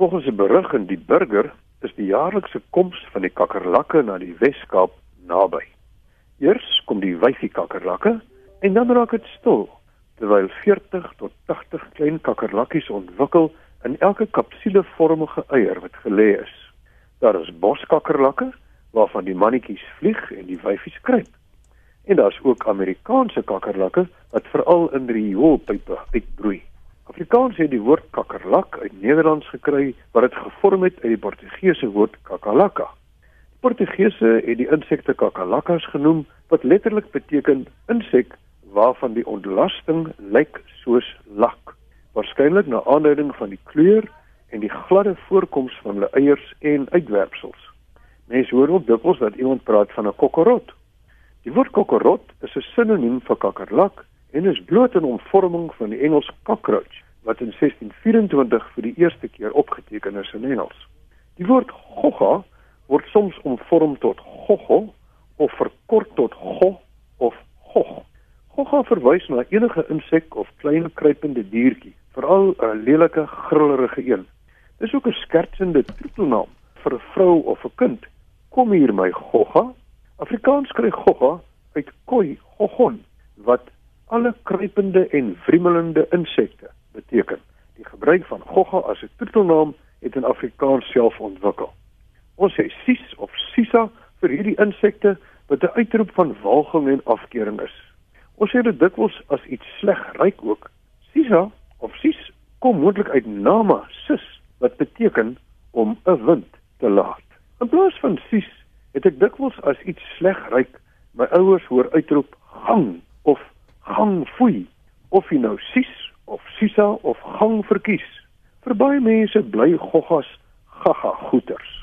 Volgens 'n berig in die Burger is die jaarlikse koms van die kakkerlakke na die Wes-Kaap naby. Eers kom die wyfie kakkerlakke en dan raak dit stil terwyl 40 tot 80 klein kakkerlakkies ontwikkel in elke kapsulevormige eier wat gelê is. Daar is boskakkerlakke waarvan die mannetjies vlieg en die wyfies kruip. En daar's ook Amerikaanse kakkerlakke wat veral in rioolpype uitbroei. Afrikaans het die woord kakkerlak uit Nederlands gekry wat dit gevorm het uit die Portugese woord kakalaka. Die Portugese het die insekte kakalakkas genoem wat letterlik beteken insek waarvan die ontlasting lyk soos lak. Waarskynlik na aanduiding van die kleur en die gladde voorkoms van hulle eiers en uitwerpsels. Mense hoor ook dikwels dat iemand praat van 'n kokkerot. Die woord kokkerot is 'n sinoniem vir kakkerlak en is bloot 'n omvorming van die Engels cockroach wat in 1624 vir die eerste keer opgeteken is in Engels. Die woord gogga word soms omvorm tot goggo of verkort tot go of gog. Gogga verwys na enige insek of klein kruipende diertjie, veral 'n lelike grillerige een. Dis ook 'n skertsende titelnaam vir 'n vrou of 'n kind. Kom hier my gogga. Afrikaans kry gogga uit koi gogon wat alle kruipende en wriemelende insekte beteken. Die gebruik van gogga as 'n titelnaam het in Afrikaans self ontwikkel. Ons sê sis of sisa vir hierdie insekte wat 'n uitroep van walging en afkeuring is. Ons sê dit dikwels as iets sleg ryk ook. Sisa of sis kom moontlik uit nama sis wat beteken om 'n wind te laat. In plaas van sis het ek dikwels as iets sleg ryk my ouers hoor uitroep gang of gang foei of jy nou sis of sisa of gang verkies. Vir baie mense bly goggas gaga goeters.